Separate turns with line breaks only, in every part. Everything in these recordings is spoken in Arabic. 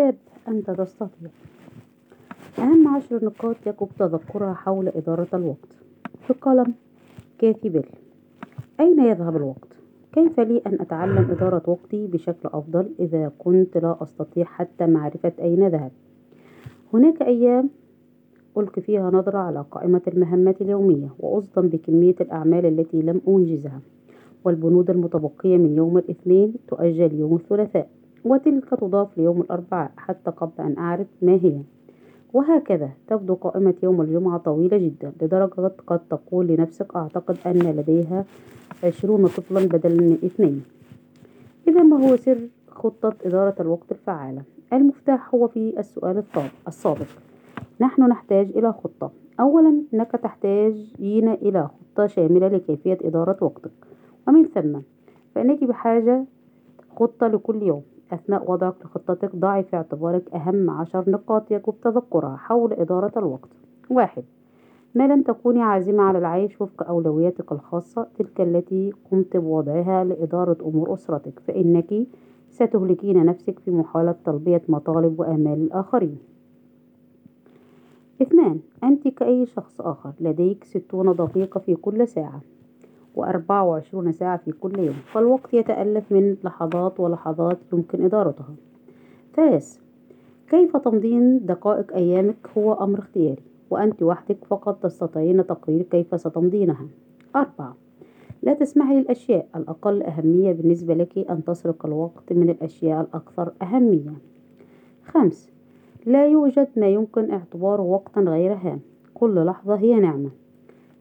الكتاب أنت تستطيع. أهم عشر نقاط يجب تذكرها حول إدارة الوقت. بقلم كاثي بيل أين يذهب الوقت؟ كيف لي أن أتعلم إدارة وقتي بشكل أفضل إذا كنت لا أستطيع حتى معرفة أين ذهب؟ هناك أيام ألقي فيها نظرة على قائمة المهمات اليومية وأصدم بكمية الأعمال التي لم أنجزها. والبنود المتبقية من يوم الاثنين تؤجل يوم الثلاثاء. وتلك تضاف ليوم الأربعاء حتى قبل أن أعرف ما هي. وهكذا تبدو قائمة يوم الجمعة طويلة جدا لدرجة قد تقول لنفسك أعتقد أن لديها عشرون طفلا بدلا من اثنين. إذا ما هو سر خطة إدارة الوقت الفعالة؟ المفتاح هو في السؤال السابق. نحن نحتاج إلى خطة. أولا إنك تحتاجين إلى خطة شاملة لكيفية إدارة وقتك. ومن ثم فإنك بحاجة خطة لكل يوم. أثناء وضعك لخطتك ضعي في اعتبارك أهم عشر نقاط يجب تذكرها حول إدارة الوقت. واحد ما لن تكوني عازمة على العيش وفق أولوياتك الخاصة تلك التي قمت بوضعها لإدارة أمور أسرتك فإنك ستهلكين نفسك في محاولة تلبية مطالب وآمال الآخرين. اثنان أنت كأي شخص آخر لديك ستون دقيقة في كل ساعة. وأربعة وعشرون ساعة في كل يوم فالوقت يتألف من لحظات ولحظات يمكن إدارتها. ثلاث كيف تمضين دقائق أيامك هو أمر اختياري وأنت وحدك فقط تستطيعين تقرير كيف ستمضينها. أربعة لا تسمحي للأشياء الأقل أهمية بالنسبة لك أن تسرق الوقت من الأشياء الأكثر أهمية. خمس لا يوجد ما يمكن اعتباره وقتا غير هام كل لحظة هي نعمة.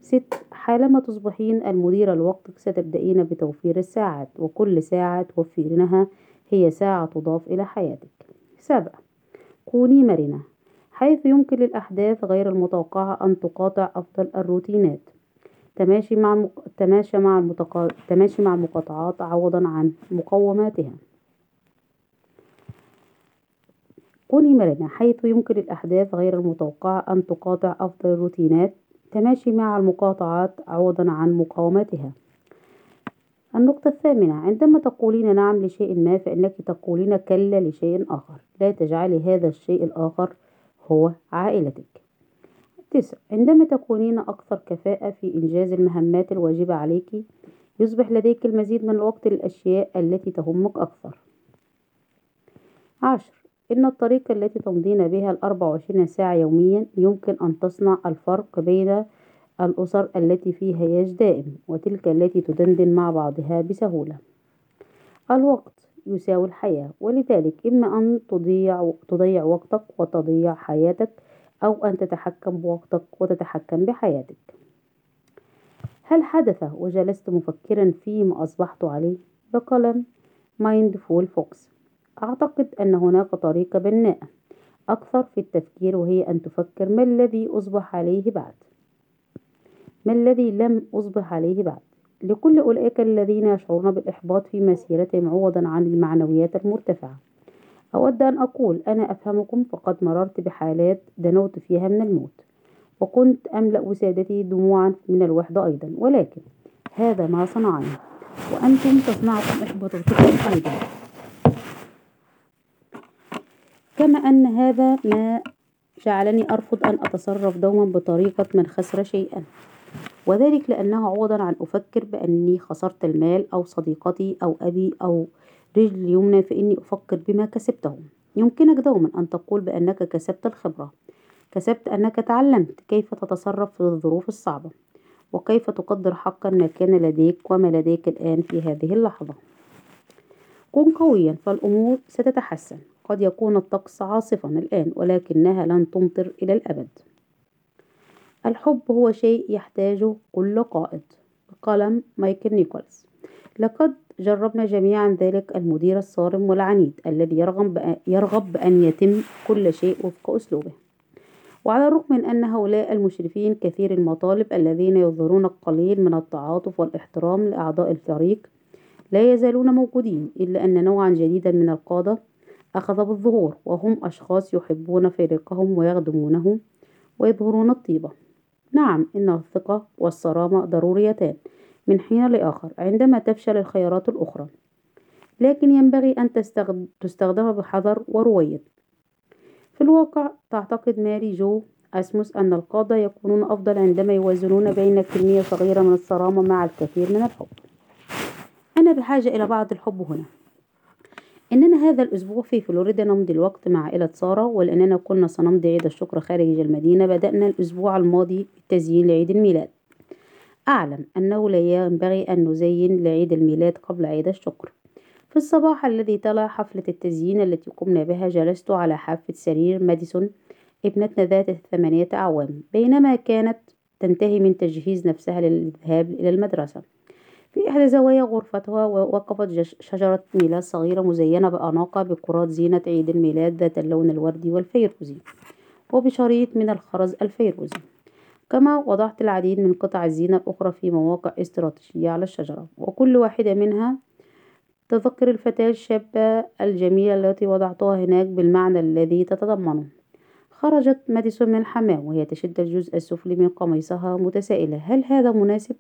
ست حالما تصبحين المديرة لوقتك ستبدأين بتوفير الساعات وكل ساعة توفرينها هي ساعة تضاف إلى حياتك. سبعة كوني مرنة حيث يمكن للأحداث غير المتوقعة أن تقاطع أفضل الروتينات. تماشي مع المق... تماشى مع المتقا... تماشي مع المقاطعات عوضا عن مقوماتها. كوني مرنة حيث يمكن للأحداث غير المتوقعة أن تقاطع أفضل الروتينات. تماشي مع المقاطعات عوضا عن مقاومتها. النقطة الثامنة عندما تقولين نعم لشيء ما فإنك تقولين كلا لشيء آخر. لا تجعلي هذا الشيء الآخر هو عائلتك. تسع عندما تكونين أكثر كفاءة في إنجاز المهمات الواجبة عليك يصبح لديك المزيد من الوقت للأشياء التي تهمك أكثر. عشر إن الطريقة التي تمضين بها الأربع وعشرين ساعة يوميا يمكن أن تصنع الفرق بين الأسر التي فيها هياج دائم وتلك التي تدندن مع بعضها بسهولة. الوقت يساوي الحياة ولذلك إما أن تضيع, تضيع وقتك وتضيع حياتك أو أن تتحكم بوقتك وتتحكم بحياتك. هل حدث وجلست مفكرا فيما أصبحت عليه؟ بقلم مايندفول فوكس. أعتقد أن هناك طريقة بناءة أكثر في التفكير وهي أن تفكر ما الذي أصبح عليه بعد؟ ما الذي لم أصبح عليه بعد؟ لكل أولئك الذين يشعرون بالإحباط في مسيرتهم عوضا عن المعنويات المرتفعة. أود أن أقول أنا أفهمكم فقد مررت بحالات دنوت فيها من الموت وكنت أملأ وسادتي دموعا من الوحدة أيضا ولكن هذا ما صنعني وأنتم تصنعكم إحباطاتكم أيضا كما أن هذا ما جعلني أرفض أن أتصرف دوما بطريقة من خسر شيئا. وذلك لأنه عوضا عن أفكر بأني خسرت المال أو صديقتي أو أبي أو رجل اليمنى فإني أفكر بما كسبته. يمكنك دوما أن تقول بأنك كسبت الخبرة. كسبت أنك تعلمت كيف تتصرف في الظروف الصعبة وكيف تقدر حقا ما كان لديك وما لديك الآن في هذه اللحظة. كن قويا فالأمور ستتحسن. قد يكون الطقس عاصفا الآن ولكنها لن تمطر إلى الأبد. الحب هو شيء يحتاجه كل قائد. قلم مايكل نيكولز. لقد جربنا جميعا ذلك المدير الصارم والعنيد الذي يرغب, يرغب بأن يتم كل شيء وفق أسلوبه. وعلى الرغم من أن هؤلاء المشرفين كثير المطالب الذين يظهرون القليل من التعاطف والإحترام لأعضاء الفريق لا يزالون موجودين إلا أن نوعا جديدا من القادة أخذ بالظهور وهم أشخاص يحبون فريقهم ويخدمونه ويظهرون الطيبة. نعم إن الثقة والصرامة ضروريتان من حين لآخر عندما تفشل الخيارات الأخرى لكن ينبغي أن تستخدم بحذر ورويد. في الواقع تعتقد ماري جو أسموس أن القادة يكونون أفضل عندما يوازنون بين كمية صغيرة من الصرامة مع الكثير من الحب. أنا بحاجة إلى بعض الحب هنا. إننا هذا الأسبوع في فلوريدا نمضي الوقت مع عائلة سارة ولأننا كنا سنمضي عيد الشكر خارج المدينة بدأنا الأسبوع الماضي بالتزيين لعيد الميلاد. أعلم أنه لا ينبغي أن نزين لعيد الميلاد قبل عيد الشكر. في الصباح الذي تلا حفلة التزيين التي قمنا بها جلست على حافة سرير ماديسون ابنتنا ذات الثمانية أعوام. بينما كانت تنتهي من تجهيز نفسها للذهاب إلى المدرسة. في إحدى زوايا غرفتها وقفت شجرة ميلاد صغيرة مزينة بأناقة بكرات زينة عيد الميلاد ذات اللون الوردي والفيروزي وبشريط من الخرز الفيروزي. كما وضعت العديد من قطع الزينة الأخرى في مواقع استراتيجية على الشجرة وكل واحدة منها تذكر الفتاة الشابة الجميلة التي وضعتها هناك بالمعنى الذي تتضمنه. خرجت ماديسون من الحمام وهي تشد الجزء السفلي من قميصها متسائلة. هل هذا مناسب؟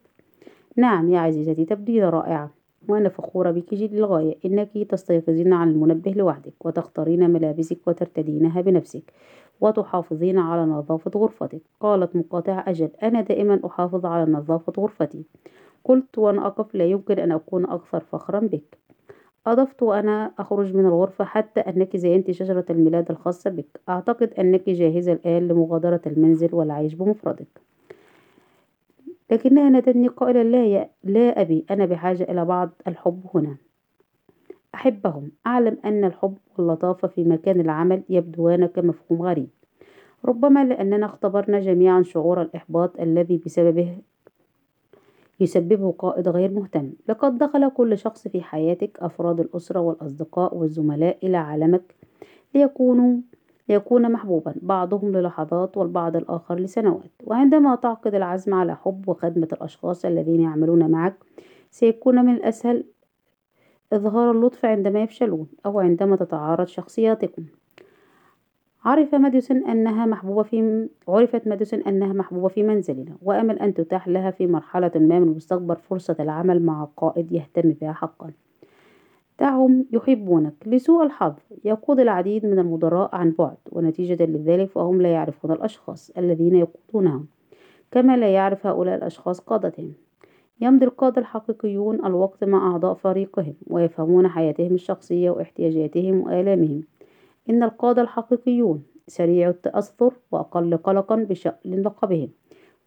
نعم يا عزيزتي تبدين رائعة وأنا فخورة بك جد للغاية. إنك تستيقظين عن المنبه لوحدك وتختارين ملابسك وترتدينها بنفسك وتحافظين على نظافة غرفتك. قالت مقاطعة أجل أنا دائما أحافظ على نظافة غرفتي. قلت وأنا أقف لا يمكن أن أكون أكثر فخرا بك. أضفت وأنا أخرج من الغرفة حتى أنك زينت شجرة الميلاد الخاصة بك. أعتقد أنك جاهزة الآن لمغادرة المنزل والعيش بمفردك. لكنها نادتني قائلة لا يا لا أبي أنا بحاجة إلى بعض الحب هنا. أحبهم. أعلم أن الحب واللطافة في مكان العمل يبدوان كمفهوم غريب. ربما لأننا اختبرنا جميعا شعور الإحباط الذي بسببه يسببه قائد غير مهتم. لقد دخل كل شخص في حياتك أفراد الأسرة والأصدقاء والزملاء إلى عالمك ليكونوا ليكون محبوبا بعضهم للحظات والبعض الآخر لسنوات. وعندما تعقد العزم على حب وخدمة الأشخاص الذين يعملون معك سيكون من الأسهل إظهار اللطف عندما يفشلون أو عندما تتعارض شخصياتكم. عرف ماديسون أنها محبوبة في عرفت ماديسون أنها محبوبة في منزلنا وأمل أن تتاح لها في مرحلة ما من المستقبل فرصة العمل مع قائد يهتم بها حقا. دعهم يحبونك لسوء الحظ يقود العديد من المدراء عن بعد ونتيجة لذلك فهم لا يعرفون الأشخاص الذين يقودونهم كما لا يعرف هؤلاء الأشخاص قادتهم. يمضي القادة الحقيقيون الوقت مع أعضاء فريقهم ويفهمون حياتهم الشخصية واحتياجاتهم وآلامهم. إن القادة الحقيقيون سريع التأثر وأقل قلقا بشأن لقبهم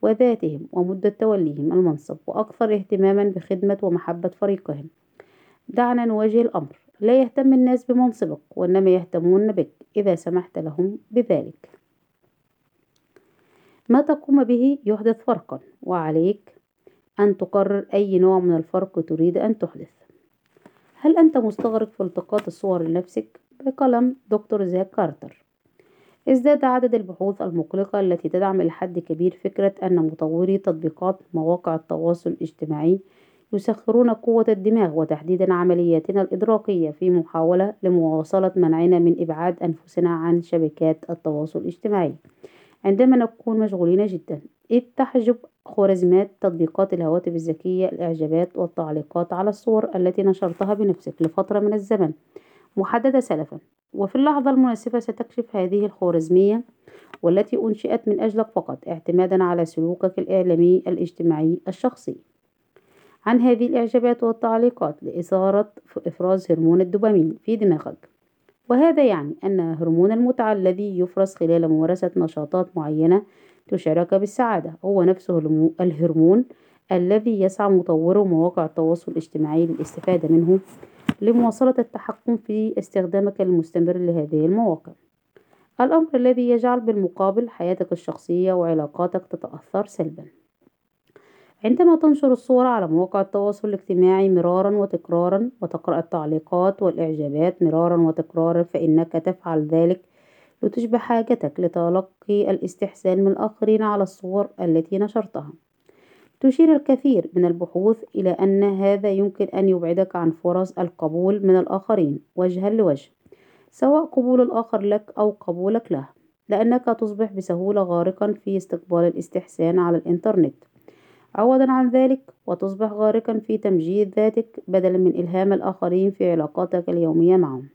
وذاتهم ومدة توليهم المنصب وأكثر اهتماما بخدمة ومحبة فريقهم. دعنا نواجه الأمر. لا يهتم الناس بمنصبك وإنما يهتمون بك إذا سمحت لهم بذلك. ما تقوم به يحدث فرقا وعليك أن تقرر أي نوع من الفرق تريد أن تحدث. هل أنت مستغرق في التقاط الصور لنفسك؟ بقلم دكتور زاك كارتر. ازداد عدد البحوث المقلقة التي تدعم إلى حد كبير فكرة أن مطوري تطبيقات مواقع التواصل الاجتماعي يسخرون قوة الدماغ وتحديدا عملياتنا الإدراكية في محاولة لمواصلة منعنا من إبعاد أنفسنا عن شبكات التواصل الاجتماعي. عندما نكون مشغولين جدا إذ تحجب خوارزميات تطبيقات الهواتف الذكية الإعجابات والتعليقات على الصور التي نشرتها بنفسك لفترة من الزمن. محددة سلفا وفي اللحظة المناسبة ستكشف هذه الخوارزمية والتي أنشئت من أجلك فقط اعتمادا على سلوكك الإعلامي الاجتماعي الشخصي. عن هذه الإعجابات والتعليقات لإثارة إفراز هرمون الدوبامين في دماغك. وهذا يعني أن هرمون المتعة الذي يفرز خلال ممارسة نشاطات معينة تشعرك بالسعادة. هو نفسه الهرمون الذي يسعى مطورو مواقع التواصل الاجتماعي للاستفادة منه لمواصلة التحكم في استخدامك المستمر لهذه المواقع. الأمر الذي يجعل بالمقابل حياتك الشخصية وعلاقاتك تتأثر سلبًا. عندما تنشر الصور على مواقع التواصل الاجتماعي مرارا وتكرارا وتقرأ التعليقات والإعجابات مرارا وتكرارا فإنك تفعل ذلك لتشبع حاجتك لتلقي الاستحسان من الآخرين على الصور التي نشرتها. تشير الكثير من البحوث إلى أن هذا يمكن أن يبعدك عن فرص القبول من الآخرين وجها لوجه سواء قبول الآخر لك أو قبولك له لأنك تصبح بسهولة غارقا في استقبال الاستحسان على الإنترنت. عوضا عن ذلك وتصبح غارقا في تمجيد ذاتك بدلا من إلهام الآخرين في علاقاتك اليومية معهم.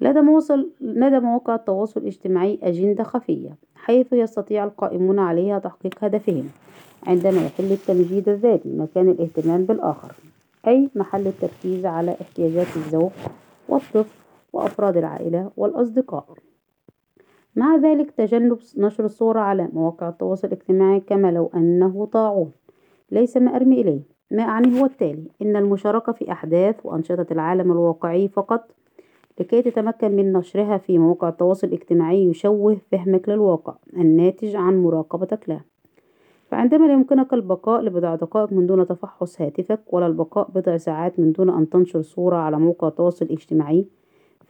لدى مواصل لدى مواقع التواصل الاجتماعي أجندة خفية حيث يستطيع القائمون عليها تحقيق هدفهم عندما يحل التمجيد الذاتي مكان الاهتمام بالآخر أي محل التركيز على احتياجات الزوج والطفل وأفراد العائلة والأصدقاء. مع ذلك تجنب نشر الصور على مواقع التواصل الاجتماعي كما لو أنه طاعون ليس ما أرمي إليه. ما أعنيه هو التالي. إن المشاركة في أحداث وأنشطة العالم الواقعي فقط لكي تتمكن من نشرها في مواقع التواصل الاجتماعي يشوه فهمك للواقع الناتج عن مراقبتك له. فعندما لا يمكنك البقاء لبضع دقائق من دون تفحص هاتفك ولا البقاء بضع ساعات من دون أن تنشر صورة على موقع التواصل الاجتماعي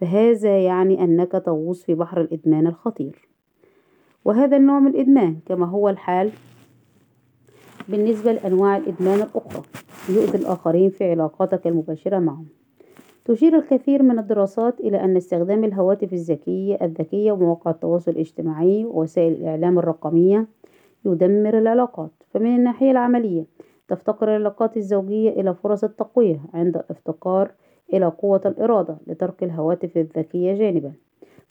فهذا يعني أنك تغوص في بحر الإدمان الخطير. وهذا النوع من الإدمان كما هو الحال بالنسبة لأنواع الإدمان الأخرى يؤذي الآخرين في علاقاتك المباشرة معهم. تشير الكثير من الدراسات إلى أن استخدام الهواتف الذكية الذكية ومواقع التواصل الاجتماعي ووسائل الإعلام الرقمية يدمر العلاقات. فمن الناحية العملية تفتقر العلاقات الزوجية إلى فرص التقوية عند الافتقار إلى قوة الإرادة لترك الهواتف الذكية جانبًا،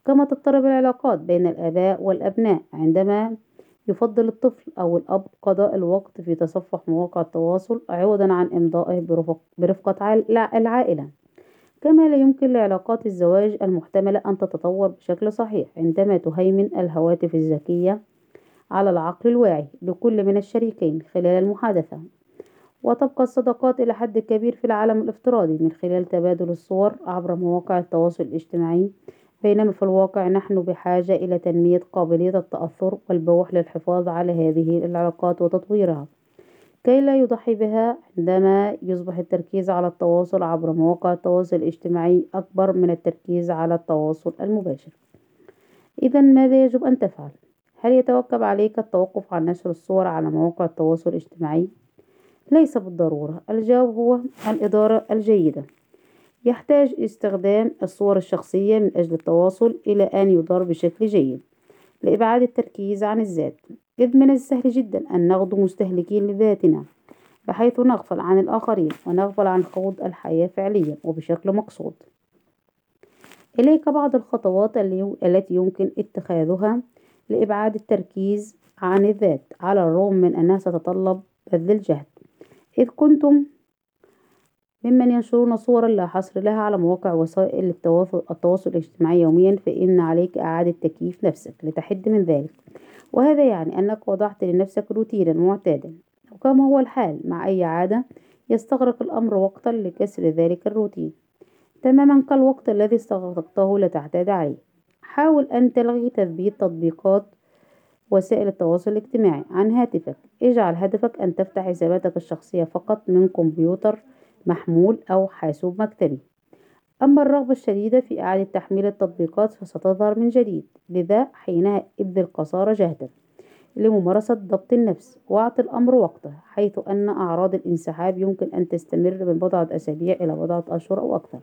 كما تضطرب العلاقات بين الآباء والأبناء عندما يفضل الطفل أو الأب قضاء الوقت في تصفح مواقع التواصل عوضًا عن إمضائه برفقة العائلة، كما لا يمكن لعلاقات الزواج المحتملة أن تتطور بشكل صحيح عندما تهيمن الهواتف الذكية على العقل الواعي لكل من الشريكين خلال المحادثة. وتبقى الصداقات إلى حد كبير في العالم الافتراضي من خلال تبادل الصور عبر مواقع التواصل الاجتماعي بينما في الواقع نحن بحاجة إلى تنمية قابلية التأثر والبوح للحفاظ على هذه العلاقات وتطويرها كي لا يضحي بها عندما يصبح التركيز على التواصل عبر مواقع التواصل الاجتماعي أكبر من التركيز على التواصل المباشر إذا ماذا يجب أن تفعل؟ هل يتوجب عليك التوقف عن نشر الصور على مواقع التواصل الاجتماعي؟ ليس بالضرورة. الجواب هو الإدارة الجيدة. يحتاج استخدام الصور الشخصية من أجل التواصل إلى أن يدار بشكل جيد لإبعاد التركيز عن الذات. إذ من السهل جدا أن نغدو مستهلكين لذاتنا بحيث نغفل عن الآخرين ونغفل عن خوض الحياة فعليا وبشكل مقصود. إليك بعض الخطوات التي يمكن اتخاذها لإبعاد التركيز عن الذات. على الرغم من أنها ستتطلب بذل الجهد. إذ كنتم ممن ينشرون صورا لا حصر لها على مواقع وسائل التواصل, الاجتماعي يوميا فإن عليك إعادة تكييف نفسك لتحد من ذلك. وهذا يعني أنك وضعت لنفسك روتينا معتادا. وكما هو الحال مع أي عادة يستغرق الأمر وقتا لكسر ذلك الروتين. تماما كالوقت الذي استغرقته لتعتاد عليه. حاول أن تلغي تثبيت تطبيقات وسائل التواصل الاجتماعي. عن هاتفك. اجعل هدفك أن تفتح حساباتك الشخصية فقط من كمبيوتر محمول أو حاسوب مكتبي. أما الرغبة الشديدة في إعادة تحميل التطبيقات فستظهر من جديد. لذا حينها ابذل قصارى جهدك لممارسة ضبط النفس واعط الأمر وقته حيث أن أعراض الانسحاب يمكن أن تستمر من بضعة أسابيع إلى بضعة أشهر أو أكثر.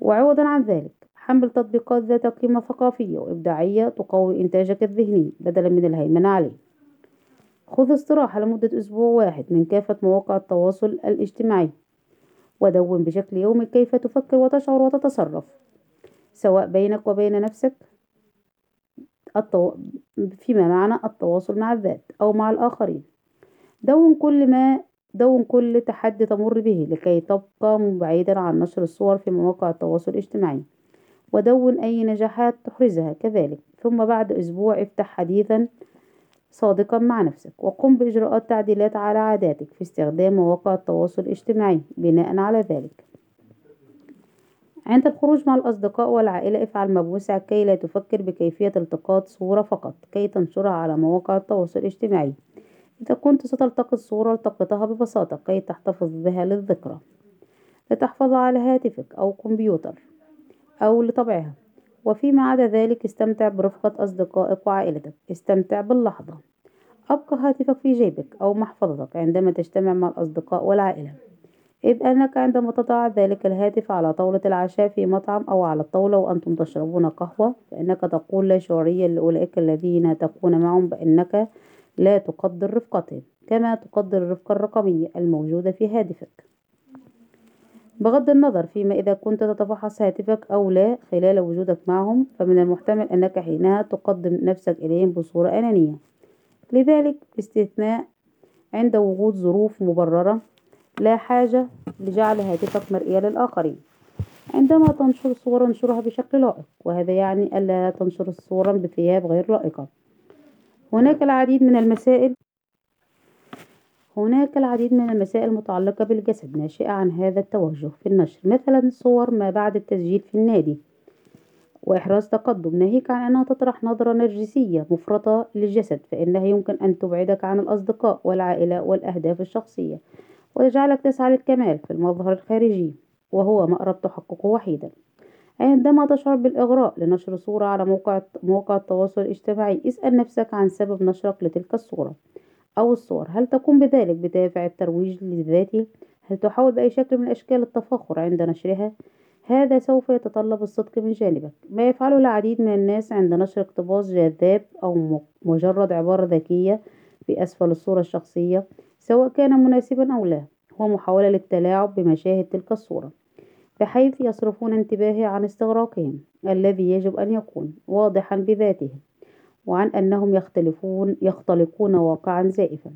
وعوضا عن ذلك حمل تطبيقات ذات قيمة ثقافية وإبداعية تقوي إنتاجك الذهني بدلا من الهيمنة عليه. خذ استراحة لمدة أسبوع واحد من كافة مواقع التواصل الاجتماعي ودون بشكل يومي كيف تفكر وتشعر وتتصرف سواء بينك وبين نفسك التو... فيما معنى التواصل مع الذات أو مع الآخرين. دون كل ما دون كل تحدي تمر به لكي تبقى بعيدا عن نشر الصور في مواقع التواصل الاجتماعي. ودون أي نجاحات تحرزها كذلك. ثم بعد أسبوع افتح حديثا صادقا مع نفسك وقم بإجراءات تعديلات على عاداتك في استخدام مواقع التواصل الاجتماعي بناء على ذلك. عند الخروج مع الأصدقاء والعائلة افعل ما بوسعك كي لا تفكر بكيفية التقاط صورة فقط كي تنشرها على مواقع التواصل الاجتماعي. إذا كنت ستلتقط صورة التقطها ببساطة كي تحتفظ بها للذكرى. لتحفظ على هاتفك أو كمبيوتر. أو لطبعها. وفيما عدا ذلك استمتع برفقة أصدقائك وعائلتك. استمتع باللحظة. أبقى هاتفك في جيبك أو محفظتك عندما تجتمع مع الأصدقاء والعائلة. إذ أنك عندما تضع ذلك الهاتف على طاولة العشاء في مطعم أو على الطاولة وأنتم تشربون قهوة فإنك تقول لا شعوريا لأولئك الذين تكون معهم بأنك لا تقدر رفقتهم كما تقدر الرفقة الرقمية الموجودة في هاتفك. بغض النظر فيما إذا كنت تتفحص هاتفك أو لا خلال وجودك معهم فمن المحتمل أنك حينها تقدم نفسك إليهم بصورة أنانية. لذلك باستثناء عند وجود ظروف مبررة لا حاجة لجعل هاتفك مرئية للآخرين. عندما تنشر صورة انشرها بشكل لائق وهذا يعني ألا تنشر الصورة بثياب غير لائقة. هناك العديد من المسائل هناك العديد من المسائل المتعلقة بالجسد ناشئة عن هذا التوجه في النشر مثلا صور ما بعد التسجيل في النادي وإحراز تقدم ناهيك عن أنها تطرح نظرة نرجسية مفرطة للجسد فإنها يمكن أن تبعدك عن الأصدقاء والعائلة والأهداف الشخصية وتجعلك تسعى للكمال في المظهر الخارجي وهو مأرب تحققه وحيدا. عندما تشعر بالإغراء لنشر صورة على موقع مواقع التواصل الاجتماعي اسأل نفسك عن سبب نشرك لتلك الصورة. أو الصور هل تقوم بذلك بدافع الترويج لذاته؟ هل تحاول بأي شكل من أشكال التفاخر عند نشرها؟ هذا سوف يتطلب الصدق من جانبك ما يفعله العديد من الناس عند نشر اقتباس جذاب أو مجرد عبارة ذكية في أسفل الصورة الشخصية سواء كان مناسبا أو لا هو محاولة للتلاعب بمشاهد تلك الصورة بحيث يصرفون انتباهي عن استغراقهم الذي يجب أن يكون واضحا بذاته وعن أنهم يختلفون يختلقون واقعا زائفا.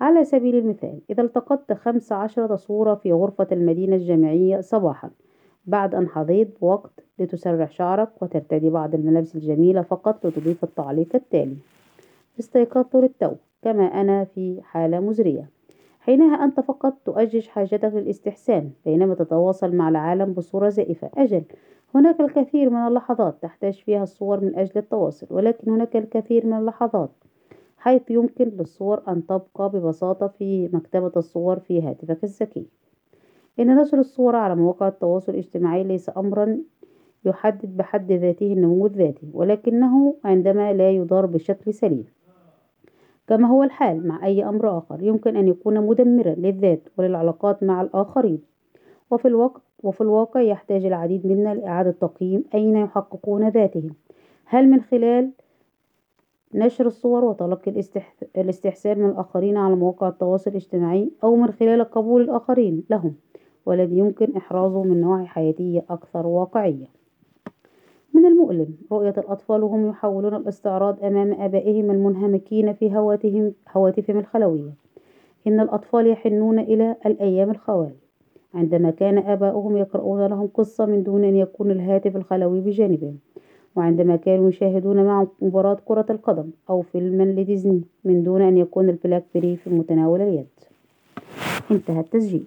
على سبيل المثال إذا التقطت خمس عشرة صورة في غرفة المدينة الجامعية صباحا. بعد أن حظيت بوقت لتسرح شعرك وترتدي بعض الملابس الجميلة فقط لتضيف التعليق التالي. استيقظت للتو كما أنا في حالة مزرية. حينها أنت فقط تؤجج حاجتك للاستحسان بينما تتواصل مع العالم بصورة زائفة. أجل هناك الكثير من اللحظات تحتاج فيها الصور من أجل التواصل ولكن هناك الكثير من اللحظات حيث يمكن للصور أن تبقى ببساطة في مكتبة الصور في هاتفك الذكي. إن نشر الصور على مواقع التواصل الاجتماعي ليس أمرا يحدد بحد ذاته النمو الذاتي ولكنه عندما لا يدار بشكل سليم. كما هو الحال مع أي أمر آخر يمكن أن يكون مدمرا للذات وللعلاقات مع الآخرين. وفي الوقت وفي الواقع يحتاج العديد منا لإعادة تقييم أين يحققون ذاتهم. هل من خلال نشر الصور وتلقي الاستحسان من الآخرين على مواقع التواصل الاجتماعي أو من خلال قبول الآخرين لهم والذي يمكن إحرازه من نواحي حياتية أكثر واقعية؟ من المؤلم رؤية الأطفال وهم يحاولون الاستعراض أمام آبائهم المنهمكين في هواتهم هواتفهم الخلوية. إن الأطفال يحنون إلى الأيام الخوال عندما كان آباؤهم يقرؤون لهم قصة من دون أن يكون الهاتف الخلوي بجانبهم وعندما كانوا يشاهدون معهم مباراة كرة القدم أو فيلما لديزني من دون أن يكون البلاك بري في متناول اليد. انتهى التسجيل.